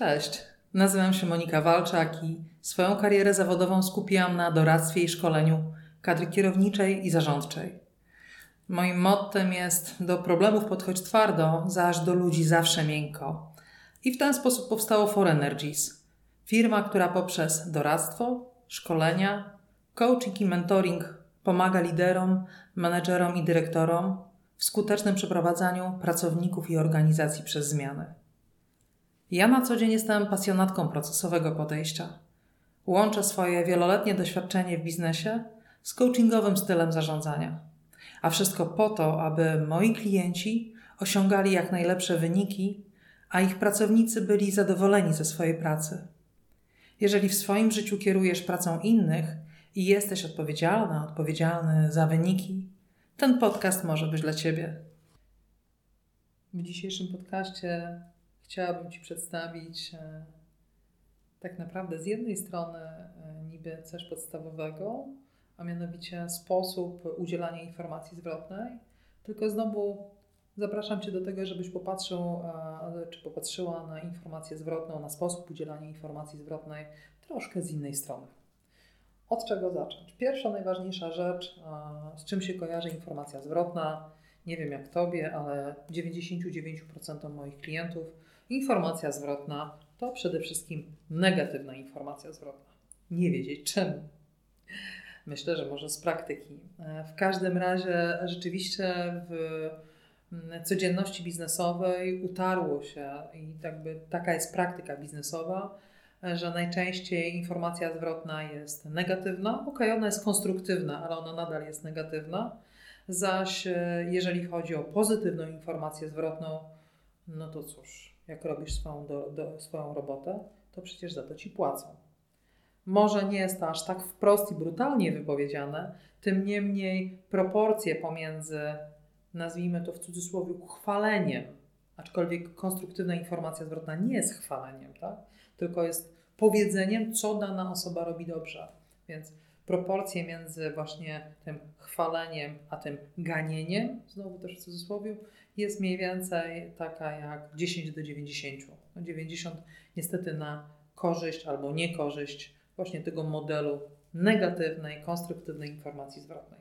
Cześć, nazywam się Monika Walczak i swoją karierę zawodową skupiłam na doradztwie i szkoleniu kadry kierowniczej i zarządczej. Moim mottem jest do problemów podchodź twardo, zaś do ludzi zawsze miękko. I w ten sposób powstało For Energies, firma, która poprzez doradztwo, szkolenia, coaching i mentoring pomaga liderom, menedżerom i dyrektorom w skutecznym przeprowadzaniu pracowników i organizacji przez zmiany. Ja na co dzień jestem pasjonatką procesowego podejścia. Łączę swoje wieloletnie doświadczenie w biznesie z coachingowym stylem zarządzania. A wszystko po to, aby moi klienci osiągali jak najlepsze wyniki, a ich pracownicy byli zadowoleni ze swojej pracy. Jeżeli w swoim życiu kierujesz pracą innych i jesteś odpowiedzialna, odpowiedzialny za wyniki, ten podcast może być dla Ciebie. W dzisiejszym podcaście chciałabym Ci przedstawić e, tak naprawdę z jednej strony e, niby coś podstawowego, a mianowicie sposób udzielania informacji zwrotnej, tylko znowu zapraszam Cię do tego, żebyś popatrzył, e, czy popatrzyła na informację zwrotną, na sposób udzielania informacji zwrotnej troszkę z innej strony. Od czego zacząć? Pierwsza, najważniejsza rzecz, z czym się kojarzy informacja zwrotna, nie wiem jak Tobie, ale 99% moich klientów informacja zwrotna to przede wszystkim negatywna informacja zwrotna. Nie wiedzieć czemu. Myślę, że może z praktyki. E, w każdym razie rzeczywiście w mm, codzienności biznesowej utarło się i jakby taka jest praktyka biznesowa, że najczęściej informacja zwrotna jest negatywna. Ok, ona jest konstruktywna, ale ona nadal jest negatywna. Zaś e, jeżeli chodzi o pozytywną informację zwrotną, no to cóż, jak robisz swoją, do, do, swoją robotę, to przecież za to ci płacą. Może nie jest to aż tak wprost i brutalnie wypowiedziane, tym niemniej proporcje pomiędzy, nazwijmy to w cudzysłowie, chwaleniem, aczkolwiek konstruktywna informacja zwrotna nie jest chwaleniem, tak? tylko jest powiedzeniem, co dana osoba robi dobrze. Więc proporcje między właśnie tym chwaleniem a tym ganieniem, znowu też w cudzysłowie, jest mniej więcej taka jak 10 do 90. 90 no, niestety na korzyść albo niekorzyść właśnie tego modelu negatywnej, konstruktywnej informacji zwrotnej.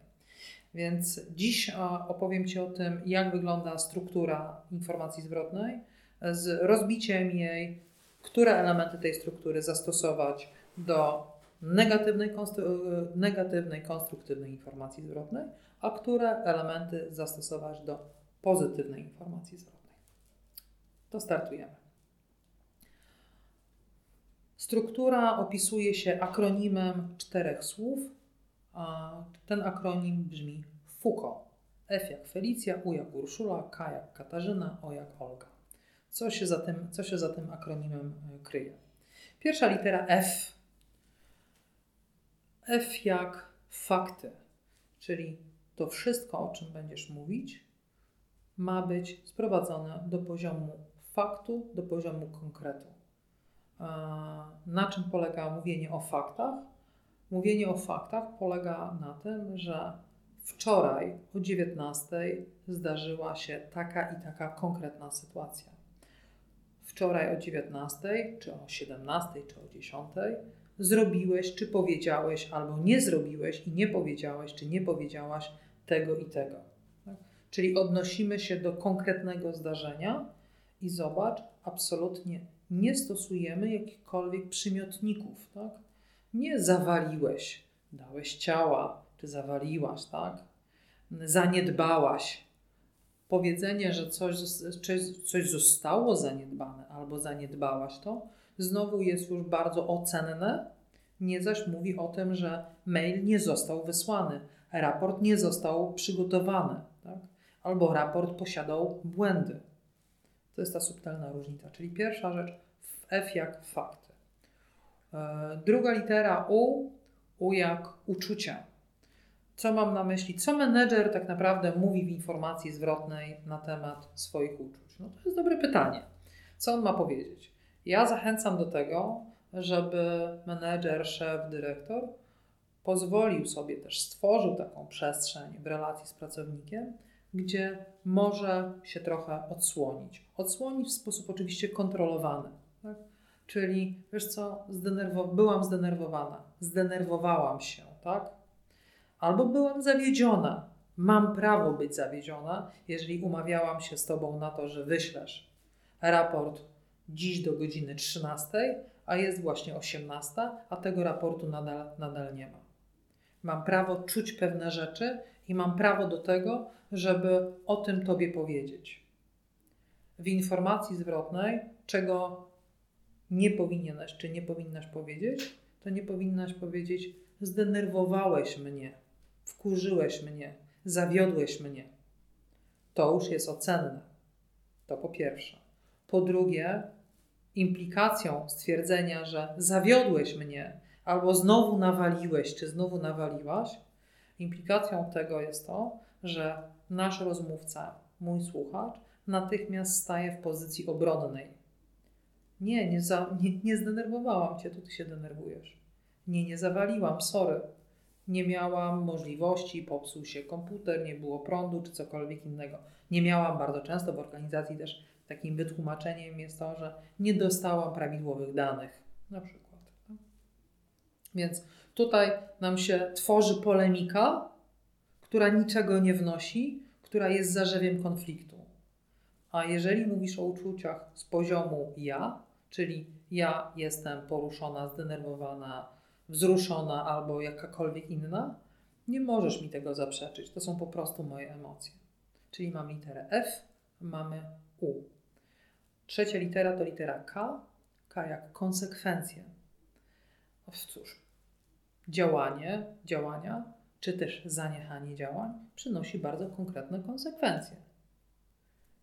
Więc dziś opowiem Ci o tym, jak wygląda struktura informacji zwrotnej z rozbiciem jej, które elementy tej struktury zastosować do negatywnej, negatywnej konstruktywnej informacji zwrotnej, a które elementy zastosować do pozytywnej informacji zwrotnej. To startujemy. Struktura opisuje się akronimem czterech słów. Ten akronim brzmi FUKO. F jak Felicja, U jak Urszula, K jak Katarzyna, O jak Olga. Co się za tym, co się za tym akronimem kryje? Pierwsza litera F. F jak fakty, czyli to wszystko, o czym będziesz mówić, ma być sprowadzone do poziomu faktu, do poziomu konkretu. Na czym polega mówienie o faktach? Mówienie o faktach polega na tym, że wczoraj o 19 zdarzyła się taka i taka konkretna sytuacja. Wczoraj o 19, czy o 17, czy o 10 zrobiłeś, czy powiedziałeś, albo nie zrobiłeś i nie powiedziałeś, czy nie powiedziałaś tego i tego. Czyli odnosimy się do konkretnego zdarzenia i zobacz, absolutnie nie stosujemy jakichkolwiek przymiotników, tak? Nie zawaliłeś, dałeś ciała, czy zawaliłaś, tak? Zaniedbałaś. Powiedzenie, że coś, coś zostało zaniedbane albo zaniedbałaś to, znowu jest już bardzo ocenne, nie zaś mówi o tym, że mail nie został wysłany, raport nie został przygotowany. Tak? albo raport posiadał błędy. To jest ta subtelna różnica. Czyli pierwsza rzecz, F jak fakty. E, druga litera U, U jak uczucia. Co mam na myśli? Co menedżer tak naprawdę mówi w informacji zwrotnej na temat swoich uczuć? No to jest dobre pytanie. Co on ma powiedzieć? Ja zachęcam do tego, żeby menedżer, szef, dyrektor pozwolił sobie też, stworzył taką przestrzeń w relacji z pracownikiem, gdzie może się trochę odsłonić. Odsłonić w sposób oczywiście kontrolowany. Tak? Czyli, wiesz co, byłam zdenerwowana, zdenerwowałam się, tak? Albo byłam zawiedziona. Mam prawo być zawiedziona, jeżeli umawiałam się z Tobą na to, że wyślesz raport dziś do godziny 13, a jest właśnie 18, a tego raportu nadal, nadal nie ma. Mam prawo czuć pewne rzeczy i mam prawo do tego, żeby o tym Tobie powiedzieć. W informacji zwrotnej, czego nie powinieneś czy nie powinnaś powiedzieć, to nie powinnaś powiedzieć: Zdenerwowałeś mnie, wkurzyłeś mnie, zawiodłeś mnie. To już jest ocenne. To po pierwsze. Po drugie, implikacją stwierdzenia, że zawiodłeś mnie, albo znowu nawaliłeś, czy znowu nawaliłaś, implikacją tego jest to, że nasz rozmówca, mój słuchacz, natychmiast staje w pozycji obronnej. Nie, nie, za, nie, nie zdenerwowałam cię, to ty się denerwujesz. Nie, nie zawaliłam, sorry. Nie miałam możliwości, popsuł się komputer, nie było prądu czy cokolwiek innego. Nie miałam bardzo często w organizacji też takim wytłumaczeniem jest to, że nie dostałam prawidłowych danych, na przykład. Tak? Więc tutaj nam się tworzy polemika, która niczego nie wnosi, która jest zarzewiem konfliktu. A jeżeli mówisz o uczuciach z poziomu ja, czyli ja jestem poruszona, zdenerwowana, wzruszona albo jakakolwiek inna, nie możesz mi tego zaprzeczyć. To są po prostu moje emocje. Czyli mam literę F, mamy U. Trzecia litera to litera K. K jak konsekwencje. No cóż, działanie, działania, czy też zaniechanie działań przynosi bardzo konkretne konsekwencje.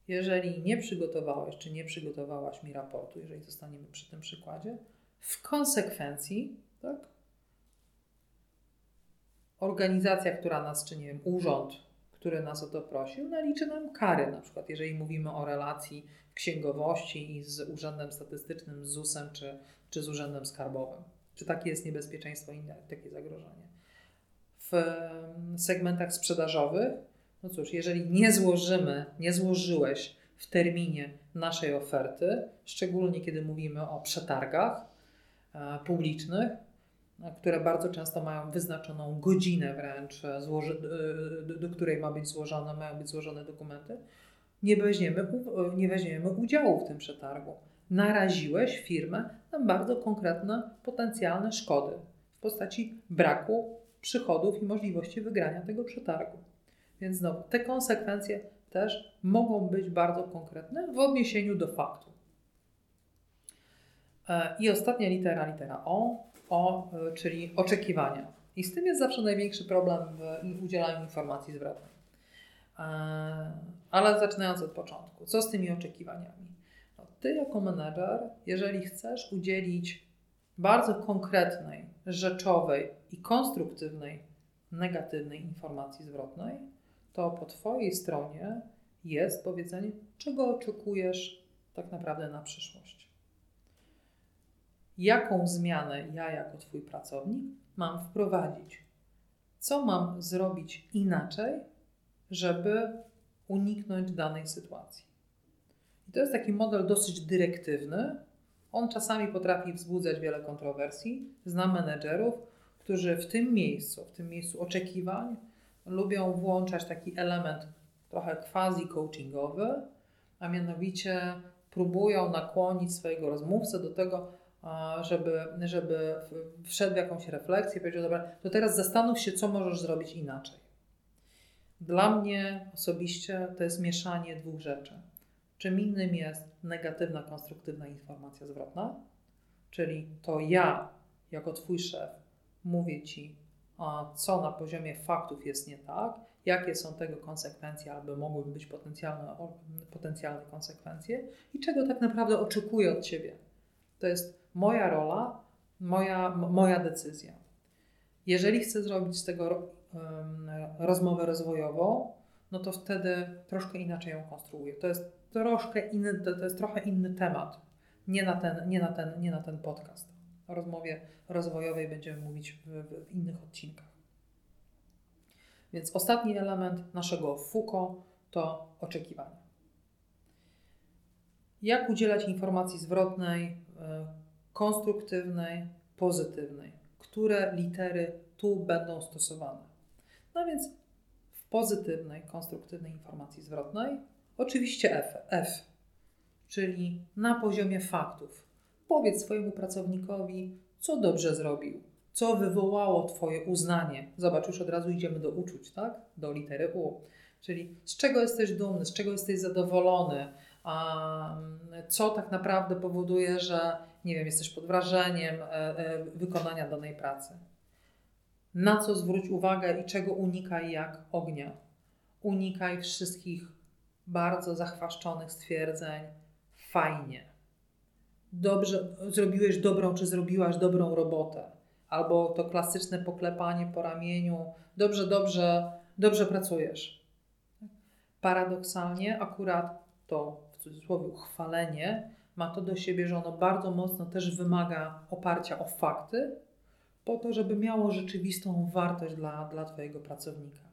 Jeżeli nie przygotowałeś, czy nie przygotowałaś mi raportu, jeżeli zostaniemy przy tym przykładzie, w konsekwencji, tak, organizacja, która nas, czy nie wiem, urząd, który nas o to prosił, naliczy nam kary, na przykład jeżeli mówimy o relacji w księgowości i z Urzędem Statystycznym, z ZUS-em czy, czy z Urzędem Skarbowym. Czy takie jest niebezpieczeństwo i takie zagrożenie? W segmentach sprzedażowych, no cóż, jeżeli nie złożymy, nie złożyłeś w terminie naszej oferty, szczególnie kiedy mówimy o przetargach e, publicznych, które bardzo często mają wyznaczoną godzinę wręcz, e, złoży, do, do, której ma być złożone, mają być złożone dokumenty, nie weźmiemy, nie weźmiemy udziału w tym przetargu. Naraziłeś firmę na bardzo konkretne potencjalne szkody w postaci braku przychodów i możliwości wygrania tego przetargu. Więc znowu, te konsekwencje też mogą być bardzo konkretne w odniesieniu do faktu. E, I ostatnia litera, litera O, o, e, czyli oczekiwania. I z tym jest zawsze największy problem w udzielaniu informacji zwrotnej. E, ale zaczynając od początku, co z tymi oczekiwaniami? No, ty, jako menedżer, jeżeli chcesz udzielić bardzo konkretnej, rzeczowej i konstruktywnej, negatywnej informacji zwrotnej, to po Twojej stronie jest powiedzenie, czego oczekujesz tak naprawdę na przyszłość jaką zmianę ja jako Twój pracownik mam wprowadzić. Co mam zrobić inaczej, żeby uniknąć danej sytuacji. I to jest taki model dosyć dyrektywny. On czasami potrafi wzbudzać wiele kontrowersji. Znam menedżerów, którzy w tym miejscu, w tym miejscu oczekiwań, lubią włączać taki element trochę quasi-coachingowy, a mianowicie próbują nakłonić swojego rozmówcę do tego, żeby, żeby wszedł w jakąś refleksję powiedział, dobra, to teraz zastanów się, co możesz zrobić inaczej. Dla mnie osobiście to jest mieszanie dwóch rzeczy. Czym innym jest negatywna, konstruktywna informacja zwrotna, czyli to ja, jako Twój szef, mówię Ci, co na poziomie faktów jest nie tak, jakie są tego konsekwencje, albo mogłyby być potencjalne, potencjalne konsekwencje i czego tak naprawdę oczekuję od Ciebie. To jest moja rola, moja, moja decyzja. Jeżeli chcę zrobić z tego rozmowę rozwojową, no to wtedy troszkę inaczej ją konstruuję. To jest troszkę inny, to jest trochę inny temat. Nie na ten, nie na ten, nie na ten podcast. O rozmowie rozwojowej będziemy mówić w, w, innych odcinkach. Więc ostatni element naszego FUKO to oczekiwania. Jak udzielać informacji zwrotnej, e, konstruktywnej, pozytywnej. Które litery tu będą stosowane? No więc w pozytywnej, konstruktywnej informacji zwrotnej oczywiście F, F czyli na poziomie faktów. Powiedz swojemu pracownikowi, co dobrze zrobił, co wywołało Twoje uznanie. Zobacz, już od razu idziemy do uczuć, tak? Do litery U. Czyli z czego jesteś dumny, z czego jesteś zadowolony, co tak naprawdę powoduje, że nie wiem, jesteś pod wrażeniem e, e, wykonania danej pracy. Na co zwróć uwagę i czego unikaj jak ognia. Unikaj wszystkich bardzo zachwaszczonych stwierdzeń. Fajnie. Dobrze, zrobiłeś dobrą, czy zrobiłaś dobrą robotę. Albo to klasyczne poklepanie po ramieniu. Dobrze, dobrze, dobrze pracujesz. Paradoksalnie, akurat to w cudzysłowie chwalenie ma to do siebie, że ono bardzo mocno też wymaga oparcia o fakty, po to, żeby miało rzeczywistą wartość dla, dla Twojego pracownika.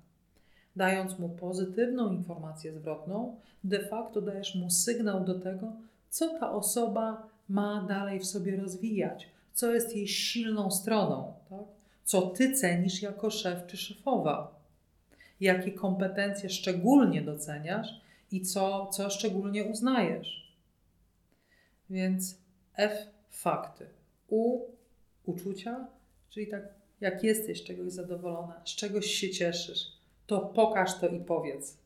Dając mu pozytywną informację zwrotną, de facto dajesz mu sygnał do tego, co ta osoba ma dalej w sobie rozwijać, co jest jej silną stroną, tak? co Ty cenisz jako szef czy szefowa, jakie kompetencje szczególnie doceniasz i co, co szczególnie uznajesz. Więc F fakty, U uczucia, czyli tak jak jesteś z czegoś zadowolona, z czegoś się cieszysz, to pokaż to i powiedz.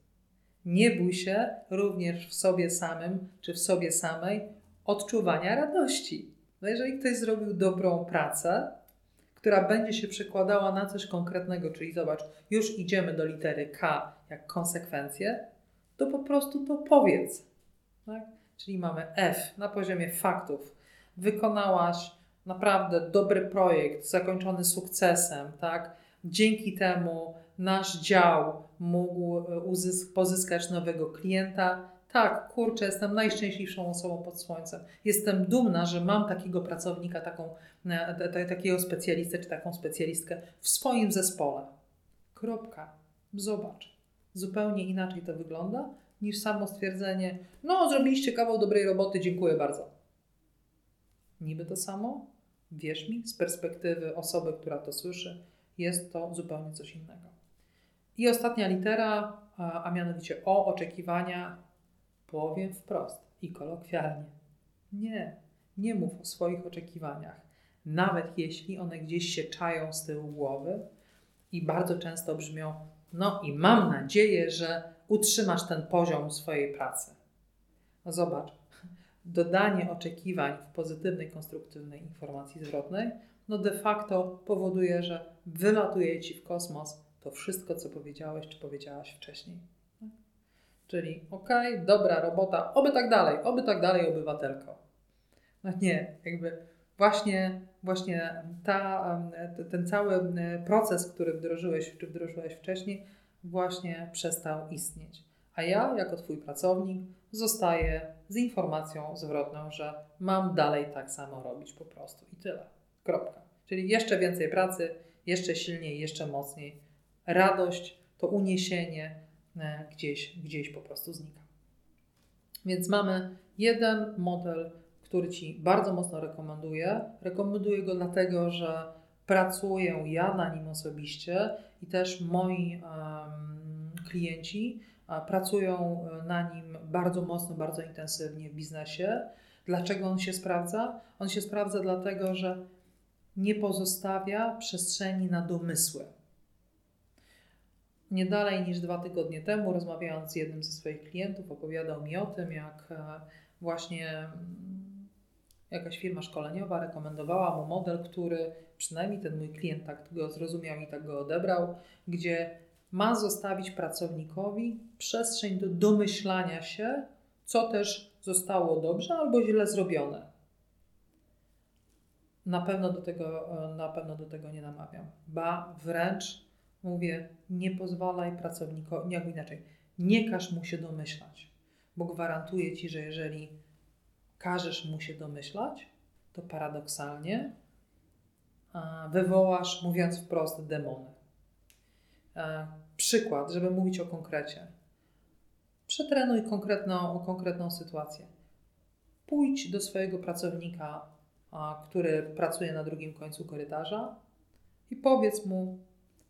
Nie bój się również w sobie samym czy w sobie samej odczuwania radości. No jeżeli ktoś zrobił dobrą pracę, która będzie się przekładała na coś konkretnego, czyli zobacz, już idziemy do litery K jak konsekwencje, to po prostu to powiedz. Tak? Czyli mamy F na poziomie faktów. Wykonałaś naprawdę dobry projekt, zakończony sukcesem, tak? Dzięki temu nasz dział mógł e, uzysk- pozyskać nowego klienta. Tak, kurczę, jestem najszczęśliwszą osobą pod słońcem. Jestem dumna, że mam takiego pracownika, taką, e, takiego specjalistę czy taką specjalistkę w swoim zespole. Kropka. Zobacz. Zupełnie inaczej to wygląda niż samo stwierdzenie: No, zrobiliście kawał dobrej roboty, dziękuję bardzo. Niby to samo, wierz mi, z perspektywy osoby, która to słyszy, jest to zupełnie coś innego. I ostatnia litera, a mianowicie o oczekiwania, powiem wprost i kolokwialnie. Nie, nie mów o swoich oczekiwaniach, nawet jeśli one gdzieś się czają z tyłu głowy i bardzo często brzmią: No i mam nadzieję, że utrzymasz ten poziom swojej pracy. No zobacz, dodanie oczekiwań w pozytywnej, konstruktywnej informacji zwrotnej, no de facto powoduje, że wylatuje ci w kosmos to wszystko, co powiedziałeś czy powiedziałaś wcześniej. Czyli okej, dobra robota, oby tak dalej, oby tak dalej, obywatelko. No nie, jakby właśnie, właśnie ta, ten cały proces, który wdrożyłeś czy wdrożyłeś wcześniej, właśnie przestał istnieć. A ja, jako Twój pracownik, zostaję z informacją zwrotną, że mam dalej tak samo robić po prostu i tyle. Kropka. Czyli jeszcze więcej pracy, jeszcze silniej, jeszcze mocniej. Radość, to uniesienie e, gdzieś, gdzieś po prostu znika. Więc mamy jeden model, który Ci bardzo mocno rekomenduję. Rekomenduję go dlatego, że pracuję ja na nim osobiście i też moi klienci pracują e, na nim bardzo mocno, bardzo intensywnie w biznesie. Dlaczego on się sprawdza? On się sprawdza dlatego, że nie pozostawia przestrzeni na domysły. Nie dalej niż dwa tygodnie temu, rozmawiając z jednym ze swoich klientów, opowiadał mi o tym, jak e, właśnie mm, jakaś firma szkoleniowa rekomendowała mu model, który przynajmniej ten mój klient tak go zrozumiał i tak go odebrał, gdzie ma zostawić pracownikowi przestrzeń do domyślania się, co też zostało dobrze albo źle zrobione. Na pewno do tego, na pewno do tego nie namawiam. Ba, wręcz mówię, nie pozwalaj pracownikowi, jak inaczej, nie każ mu się domyślać, bo gwarantuję ci, że jeżeli każesz mu się domyślać, to paradoksalnie wywołasz, mówiąc wprost, demony. Przykład, żeby mówić o konkrecie. Przetrenuj konkretną, konkretną sytuację. Pójdź do swojego pracownika który pracuje na drugim końcu korytarza i powiedz mu: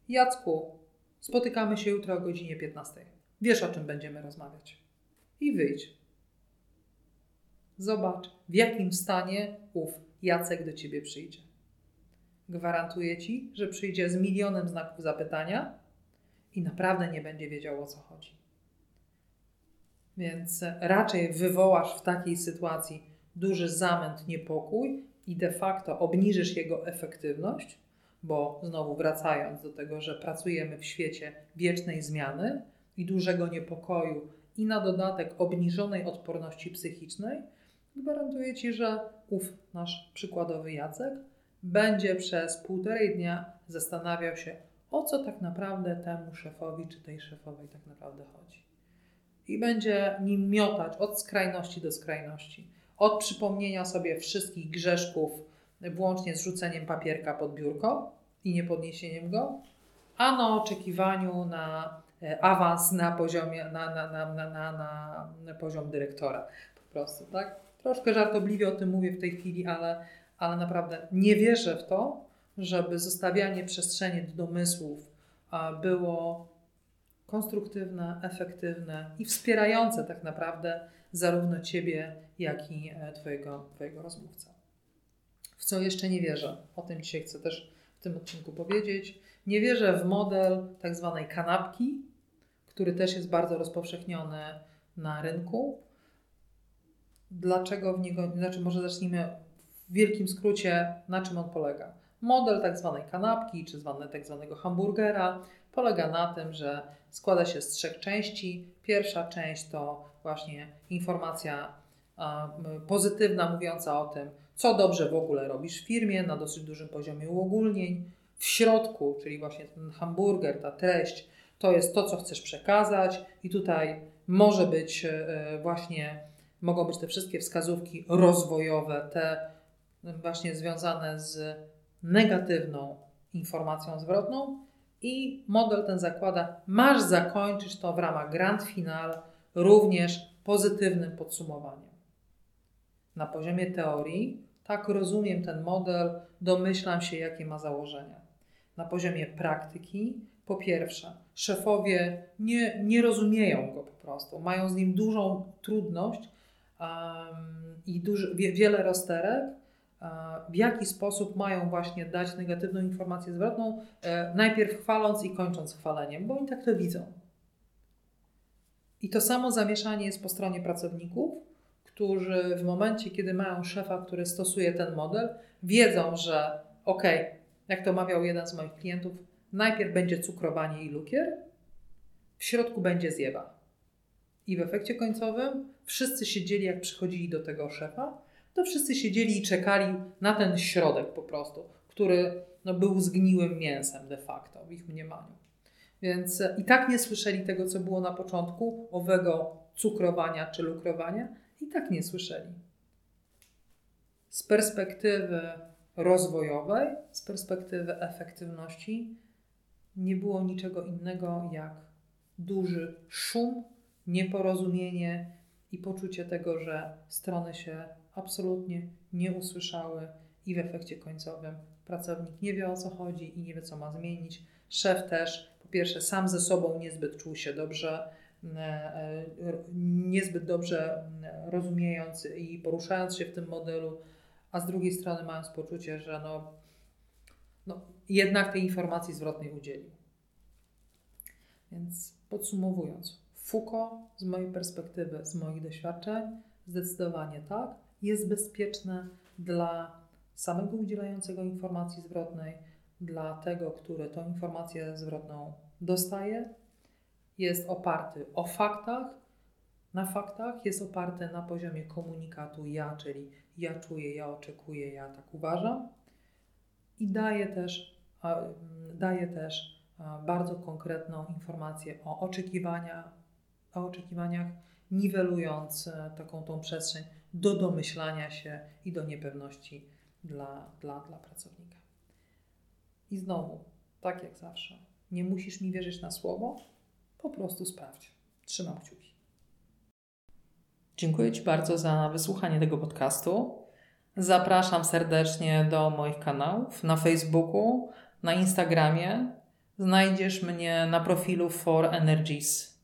Jacku, spotykamy się jutro o godzinie 15. Wiesz, o czym będziemy rozmawiać. I wyjdź. Zobacz, w jakim stanie ów Jacek do ciebie przyjdzie. Gwarantuję ci, że przyjdzie z milionem znaków zapytania i naprawdę nie będzie wiedział o co chodzi. Więc raczej wywołasz w takiej sytuacji duży zamęt, niepokój i de facto obniżysz jego efektywność, bo znowu wracając do tego, że pracujemy w świecie wiecznej zmiany i dużego niepokoju i na dodatek obniżonej odporności psychicznej, gwarantuję Ci, że ów nasz przykładowy Jacek będzie przez półtorej dnia zastanawiał się, o co tak naprawdę temu szefowi czy tej szefowej tak naprawdę chodzi. I będzie nim miotać od skrajności do skrajności. Od przypomnienia sobie wszystkich grzeszków, włącznie z rzuceniem papierka pod biurko i nie podniesieniem go, a na oczekiwaniu na e, awans na poziomie, na, na, na, na, na, na poziom dyrektora. Po prostu, tak? Troszkę żartobliwie o tym mówię w tej chwili, ale, ale naprawdę nie wierzę w to, żeby zostawianie przestrzeni do domysłów było konstruktywne, efektywne i wspierające tak naprawdę zarówno Ciebie, jak i e, Twojego, twojego rozmówcę. W co jeszcze nie wierzę? O tym dzisiaj chcę też w tym odcinku powiedzieć. Nie wierzę w model tak zwanej kanapki, który też jest bardzo rozpowszechniony na rynku. Dlaczego w niego, znaczy może zacznijmy w wielkim skrócie, na czym on polega. Model tak zwanej kanapki, czy zwany tak zwanego hamburgera, polega na tym, że składa się z trzech części. Pierwsza część to właśnie informacja pozytywna, mówiąca o tym, co dobrze w ogóle robisz w firmie, na dosyć dużym poziomie uogólnień. W środku, czyli właśnie ten hamburger, ta treść, to jest to, co chcesz przekazać, i tutaj może być e, właśnie, mogą być te wszystkie wskazówki rozwojowe, te właśnie związane z negatywną informacją zwrotną, i model ten zakłada, masz zakończyć to w ramach grand final również pozytywnym podsumowaniem. Na poziomie teorii, tak rozumiem ten model, domyślam się, jakie ma założenia. Na poziomie praktyki, po pierwsze, szefowie nie, nie rozumieją go po prostu, mają z nim dużą trudność i duży, wie, wiele rozterek, w jaki sposób mają właśnie dać negatywną informację zwrotną, e, najpierw chwaląc i kończąc chwaleniem, bo oni tak to widzą. I to samo zamieszanie jest po stronie pracowników, którzy w momencie, kiedy mają szefa, który stosuje ten model, wiedzą, że ok, jak to mawiał jeden z moich klientów, najpierw będzie cukrowanie i lukier, w środku będzie zjewa. I w efekcie końcowym wszyscy siedzieli, jak przychodzili do tego szefa, to wszyscy siedzieli i czekali na ten środek po prostu, który no, był zgniłym mięsem de facto w ich mniemaniu. Więc i tak nie słyszeli tego, co było na początku, owego cukrowania czy lukrowania, i tak nie słyszeli. Z perspektywy rozwojowej, z perspektywy efektywności, nie było niczego innego jak duży szum, nieporozumienie i poczucie tego, że strony się absolutnie nie usłyszały i w efekcie końcowym pracownik nie wie o co chodzi i nie wie co ma zmienić. Szef też, po pierwsze, sam ze sobą niezbyt czuł się dobrze, e, e, niezbyt dobrze rozumiejąc i poruszając się w tym modelu, a z drugiej strony mając poczucie, że no, no jednak tej informacji zwrotnej udzielił. Więc podsumowując, Foucault z mojej perspektywy, z moich doświadczeń, zdecydowanie tak. Jest bezpieczne dla samego udzielającego informacji zwrotnej, dla tego, który tą informację zwrotną dostaje, jest oparty o faktach, na faktach, jest oparty na poziomie komunikatu ja, czyli ja czuję, ja oczekuję, ja tak uważam. I daje też, daje też bardzo konkretną informację o oczekiwaniach, o oczekiwaniach, niwelując e, taką tą przestrzeń do domyślania się i do niepewności dla, dla, dla pracownika. I znowu, tak jak zawsze, nie musisz mi wierzyć na słowo, po prostu sprawdź. Trzymam kciuki. Dziękuję Ci bardzo za wysłuchanie tego podcastu. Zapraszam serdecznie do moich kanałów na Facebooku, na Instagramie. Znajdziesz mnie na profilu For Energies.